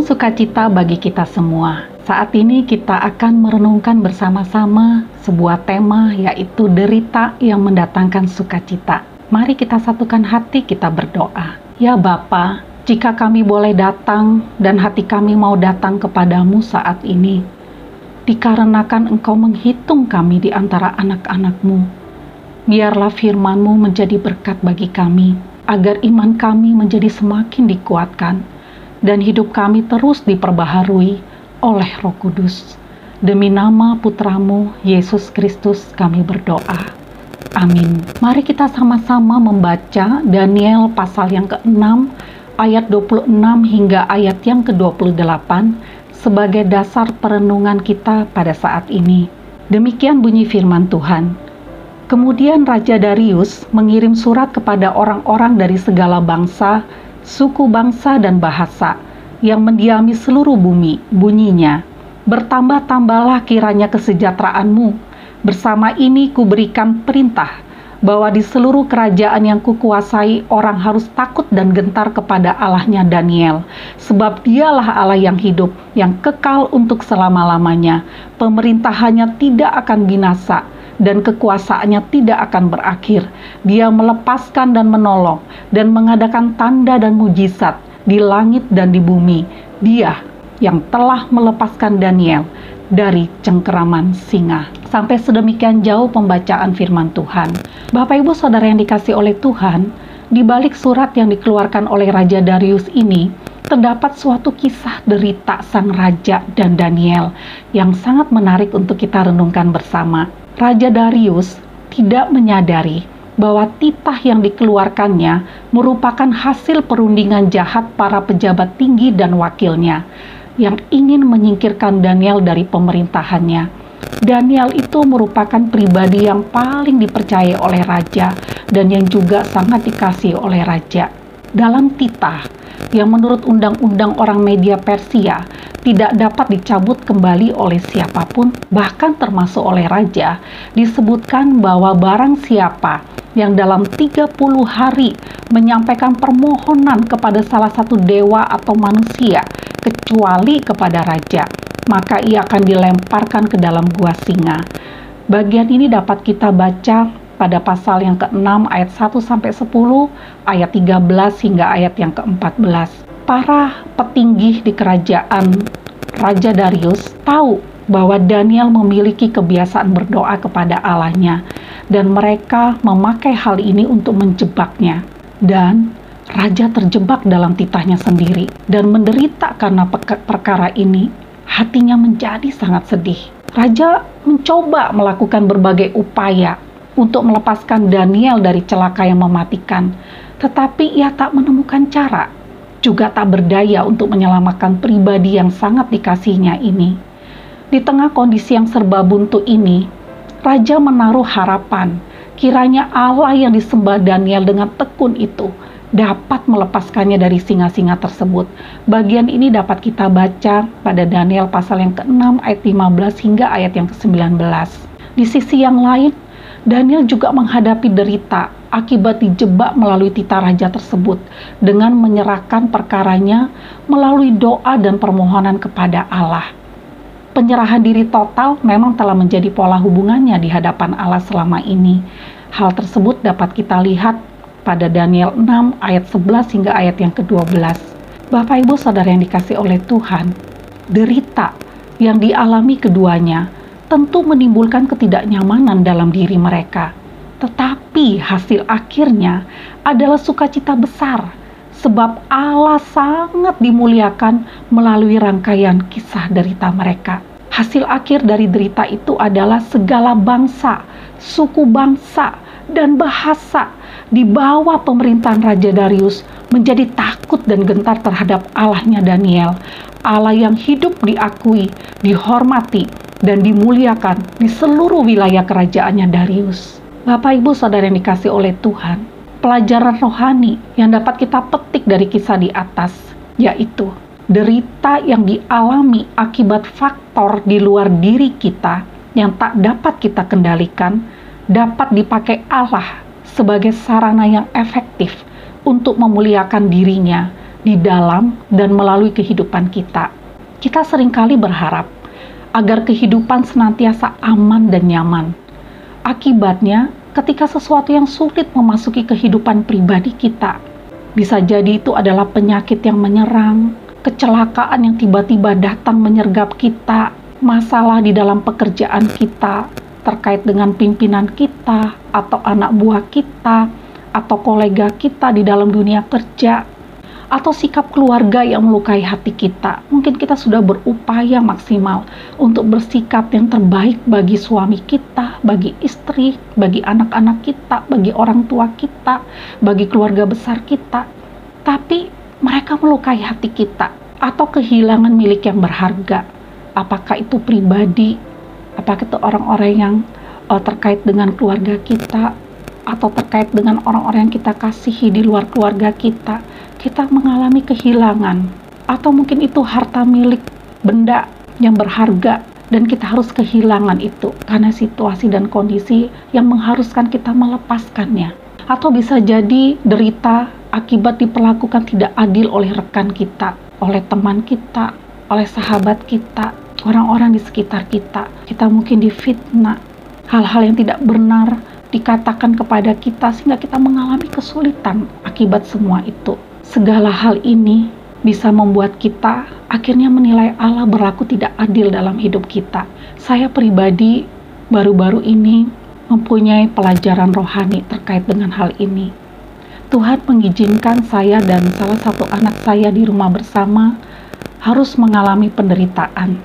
Sukacita bagi kita semua. Saat ini kita akan merenungkan bersama-sama sebuah tema yaitu derita yang mendatangkan sukacita. Mari kita satukan hati kita berdoa. Ya Bapa, jika kami boleh datang dan hati kami mau datang kepadamu saat ini, dikarenakan engkau menghitung kami di antara anak-anakmu, biarlah firmanmu menjadi berkat bagi kami, agar iman kami menjadi semakin dikuatkan, dan hidup kami terus diperbaharui oleh roh kudus. Demi nama putramu, Yesus Kristus kami berdoa. Amin. Mari kita sama-sama membaca Daniel pasal yang ke-6 ayat 26 hingga ayat yang ke-28 sebagai dasar perenungan kita pada saat ini. Demikian bunyi firman Tuhan. Kemudian Raja Darius mengirim surat kepada orang-orang dari segala bangsa, suku bangsa dan bahasa yang mendiami seluruh bumi. Bunyinya, "Bertambah-tambahlah kiranya kesejahteraanmu. Bersama ini kuberikan perintah bahwa di seluruh kerajaan yang kukuasai orang harus takut dan gentar kepada Allahnya Daniel, sebab dialah Allah yang hidup, yang kekal untuk selama-lamanya. Pemerintahannya tidak akan binasa, dan kekuasaannya tidak akan berakhir. Dia melepaskan dan menolong, dan mengadakan tanda dan mujizat di langit dan di bumi. Dia yang telah melepaskan Daniel dari cengkeraman singa. Sampai sedemikian jauh pembacaan firman Tuhan. Bapak Ibu Saudara yang dikasih oleh Tuhan, di balik surat yang dikeluarkan oleh Raja Darius ini, terdapat suatu kisah derita sang raja dan Daniel yang sangat menarik untuk kita renungkan bersama. Raja Darius tidak menyadari bahwa titah yang dikeluarkannya merupakan hasil perundingan jahat para pejabat tinggi dan wakilnya yang ingin menyingkirkan Daniel dari pemerintahannya. Daniel itu merupakan pribadi yang paling dipercaya oleh raja dan yang juga sangat dikasih oleh raja. Dalam titah yang menurut undang-undang orang media Persia tidak dapat dicabut kembali oleh siapa pun, bahkan termasuk oleh raja, disebutkan bahwa barang siapa yang dalam 30 hari menyampaikan permohonan kepada salah satu dewa atau manusia kecuali kepada raja, maka ia akan dilemparkan ke dalam gua singa. Bagian ini dapat kita baca pada pasal yang ke-6 ayat 1 sampai 10, ayat 13 hingga ayat yang ke-14. Para petinggi di kerajaan Raja Darius tahu bahwa Daniel memiliki kebiasaan berdoa kepada Allahnya dan mereka memakai hal ini untuk menjebaknya. Dan Raja terjebak dalam titahnya sendiri dan menderita karena perkara ini. Hatinya menjadi sangat sedih. Raja mencoba melakukan berbagai upaya untuk melepaskan Daniel dari celaka yang mematikan, tetapi ia tak menemukan cara, juga tak berdaya untuk menyelamatkan pribadi yang sangat dikasihnya ini. Di tengah kondisi yang serba buntu ini, Raja menaruh harapan kiranya Allah yang disembah Daniel dengan tekun itu dapat melepaskannya dari singa-singa tersebut. Bagian ini dapat kita baca pada Daniel pasal yang ke-6 ayat 15 hingga ayat yang ke-19. Di sisi yang lain, Daniel juga menghadapi derita akibat dijebak melalui tita raja tersebut dengan menyerahkan perkaranya melalui doa dan permohonan kepada Allah. Penyerahan diri total memang telah menjadi pola hubungannya di hadapan Allah selama ini. Hal tersebut dapat kita lihat pada Daniel 6 ayat 11 hingga ayat yang ke-12. Bapak Ibu Saudara yang dikasih oleh Tuhan, derita yang dialami keduanya tentu menimbulkan ketidaknyamanan dalam diri mereka. Tetapi hasil akhirnya adalah sukacita besar sebab Allah sangat dimuliakan melalui rangkaian kisah derita mereka. Hasil akhir dari derita itu adalah segala bangsa, suku bangsa, dan bahasa di bawah pemerintahan Raja Darius menjadi takut dan gentar terhadap Allahnya Daniel, Allah yang hidup diakui, dihormati, dan dimuliakan di seluruh wilayah kerajaannya Darius. Bapak Ibu Saudara yang dikasih oleh Tuhan, pelajaran rohani yang dapat kita petik dari kisah di atas, yaitu derita yang dialami akibat faktor di luar diri kita yang tak dapat kita kendalikan, dapat dipakai Allah sebagai sarana yang efektif untuk memuliakan dirinya di dalam dan melalui kehidupan kita. Kita sering kali berharap agar kehidupan senantiasa aman dan nyaman. Akibatnya, ketika sesuatu yang sulit memasuki kehidupan pribadi kita, bisa jadi itu adalah penyakit yang menyerang, kecelakaan yang tiba-tiba datang menyergap kita, masalah di dalam pekerjaan kita, terkait dengan pimpinan kita, atau anak buah kita, atau kolega kita di dalam dunia kerja, atau sikap keluarga yang melukai hati kita. Mungkin kita sudah berupaya maksimal untuk bersikap yang terbaik bagi suami kita, bagi istri, bagi anak-anak kita, bagi orang tua kita, bagi keluarga besar kita. Tapi mereka melukai hati kita atau kehilangan milik yang berharga. Apakah itu pribadi? Apakah itu orang-orang yang uh, terkait dengan keluarga kita atau terkait dengan orang-orang yang kita kasihi di luar keluarga kita? kita mengalami kehilangan, atau mungkin itu harta milik benda yang berharga, dan kita harus kehilangan itu karena situasi dan kondisi yang mengharuskan kita melepaskannya, atau bisa jadi derita akibat diperlakukan tidak adil oleh rekan kita, oleh teman kita, oleh sahabat kita, orang-orang di sekitar kita. Kita mungkin difitnah, hal-hal yang tidak benar dikatakan kepada kita sehingga kita mengalami kesulitan akibat semua itu segala hal ini bisa membuat kita akhirnya menilai Allah berlaku tidak adil dalam hidup kita. Saya pribadi baru-baru ini mempunyai pelajaran rohani terkait dengan hal ini. Tuhan mengizinkan saya dan salah satu anak saya di rumah bersama harus mengalami penderitaan.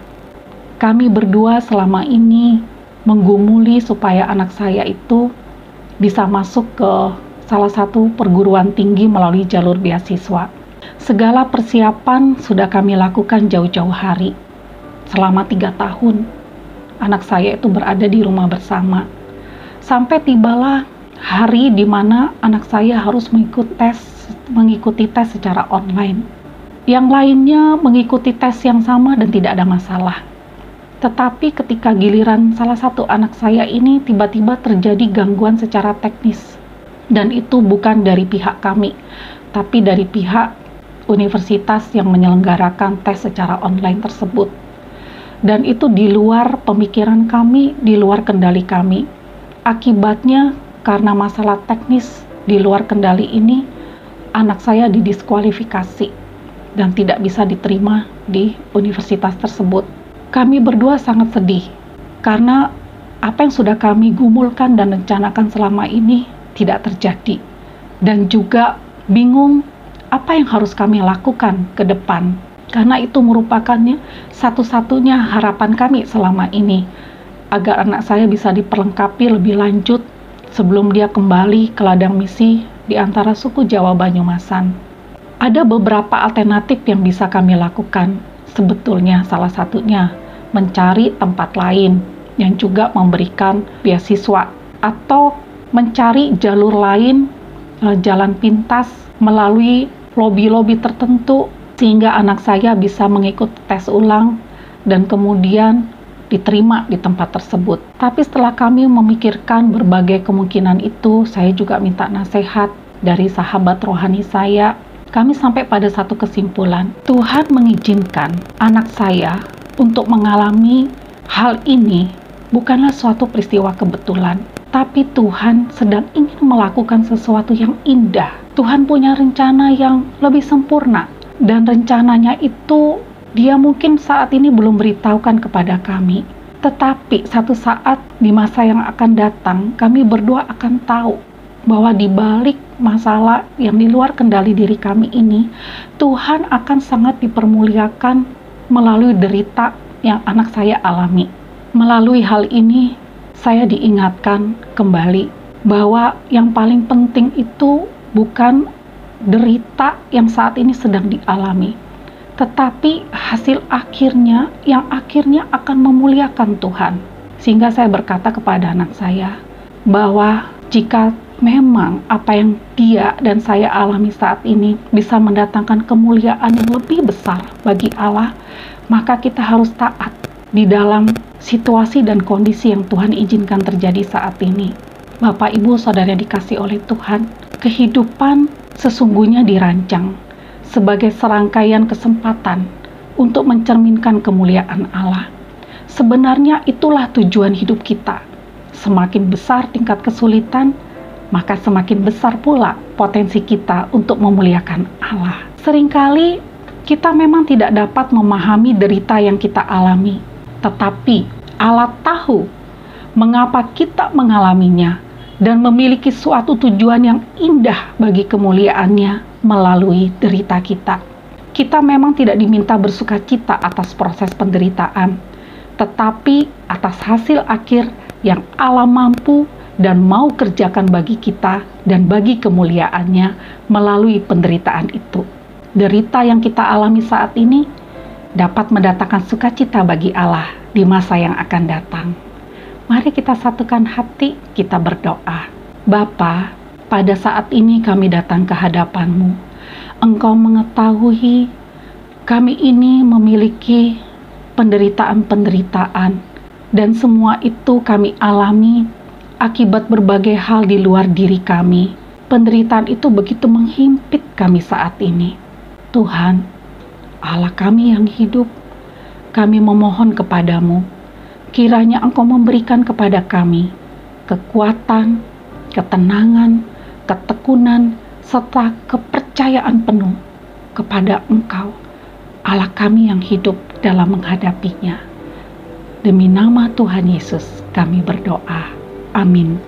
Kami berdua selama ini menggumuli supaya anak saya itu bisa masuk ke salah satu perguruan tinggi melalui jalur beasiswa. Segala persiapan sudah kami lakukan jauh-jauh hari. Selama tiga tahun, anak saya itu berada di rumah bersama. Sampai tibalah hari di mana anak saya harus mengikuti tes, mengikuti tes secara online. Yang lainnya mengikuti tes yang sama dan tidak ada masalah. Tetapi ketika giliran salah satu anak saya ini tiba-tiba terjadi gangguan secara teknis dan itu bukan dari pihak kami, tapi dari pihak universitas yang menyelenggarakan tes secara online tersebut. Dan itu di luar pemikiran kami, di luar kendali kami. Akibatnya, karena masalah teknis di luar kendali ini, anak saya didiskualifikasi dan tidak bisa diterima di universitas tersebut. Kami berdua sangat sedih karena apa yang sudah kami gumulkan dan rencanakan selama ini tidak terjadi, dan juga bingung apa yang harus kami lakukan ke depan, karena itu merupakannya satu-satunya harapan kami selama ini agar anak saya bisa diperlengkapi lebih lanjut sebelum dia kembali ke ladang misi di antara suku Jawa Banyumasan. Ada beberapa alternatif yang bisa kami lakukan. Sebetulnya salah satunya mencari tempat lain yang juga memberikan beasiswa atau mencari jalur lain, uh, jalan pintas melalui lobi-lobi tertentu sehingga anak saya bisa mengikuti tes ulang dan kemudian diterima di tempat tersebut. Tapi setelah kami memikirkan berbagai kemungkinan itu, saya juga minta nasihat dari sahabat rohani saya. Kami sampai pada satu kesimpulan, Tuhan mengizinkan anak saya untuk mengalami hal ini bukanlah suatu peristiwa kebetulan, tapi Tuhan sedang ingin melakukan sesuatu yang indah. Tuhan punya rencana yang lebih sempurna, dan rencananya itu Dia mungkin saat ini belum beritahukan kepada kami. Tetapi satu saat di masa yang akan datang, kami berdua akan tahu bahwa di balik masalah yang di luar kendali diri kami ini, Tuhan akan sangat dipermuliakan melalui derita yang anak saya alami. Melalui hal ini, saya diingatkan kembali bahwa yang paling penting itu bukan derita yang saat ini sedang dialami, tetapi hasil akhirnya yang akhirnya akan memuliakan Tuhan. Sehingga saya berkata kepada anak saya bahwa jika memang apa yang dia dan saya alami saat ini bisa mendatangkan kemuliaan yang lebih besar bagi Allah, maka kita harus taat di dalam situasi dan kondisi yang Tuhan izinkan terjadi saat ini. Bapak, Ibu, Saudara yang dikasih oleh Tuhan, kehidupan sesungguhnya dirancang sebagai serangkaian kesempatan untuk mencerminkan kemuliaan Allah. Sebenarnya itulah tujuan hidup kita. Semakin besar tingkat kesulitan, maka semakin besar pula potensi kita untuk memuliakan Allah. Seringkali kita memang tidak dapat memahami derita yang kita alami, tetapi Allah tahu mengapa kita mengalaminya dan memiliki suatu tujuan yang indah bagi kemuliaannya melalui derita kita. Kita memang tidak diminta bersuka cita atas proses penderitaan, tetapi atas hasil akhir yang Allah mampu dan mau kerjakan bagi kita dan bagi kemuliaannya melalui penderitaan itu. Derita yang kita alami saat ini dapat mendatangkan sukacita bagi Allah di masa yang akan datang. Mari kita satukan hati, kita berdoa. Bapa, pada saat ini kami datang ke hadapanmu. Engkau mengetahui kami ini memiliki penderitaan-penderitaan, dan semua itu kami alami akibat berbagai hal di luar diri kami. Penderitaan itu begitu menghimpit kami saat ini. Tuhan, Allah kami yang hidup, kami memohon kepadamu, kiranya Engkau memberikan kepada kami kekuatan, ketenangan, ketekunan, serta kepercayaan penuh kepada Engkau, Allah kami yang hidup dalam menghadapinya. Demi nama Tuhan Yesus, kami berdoa. Amin.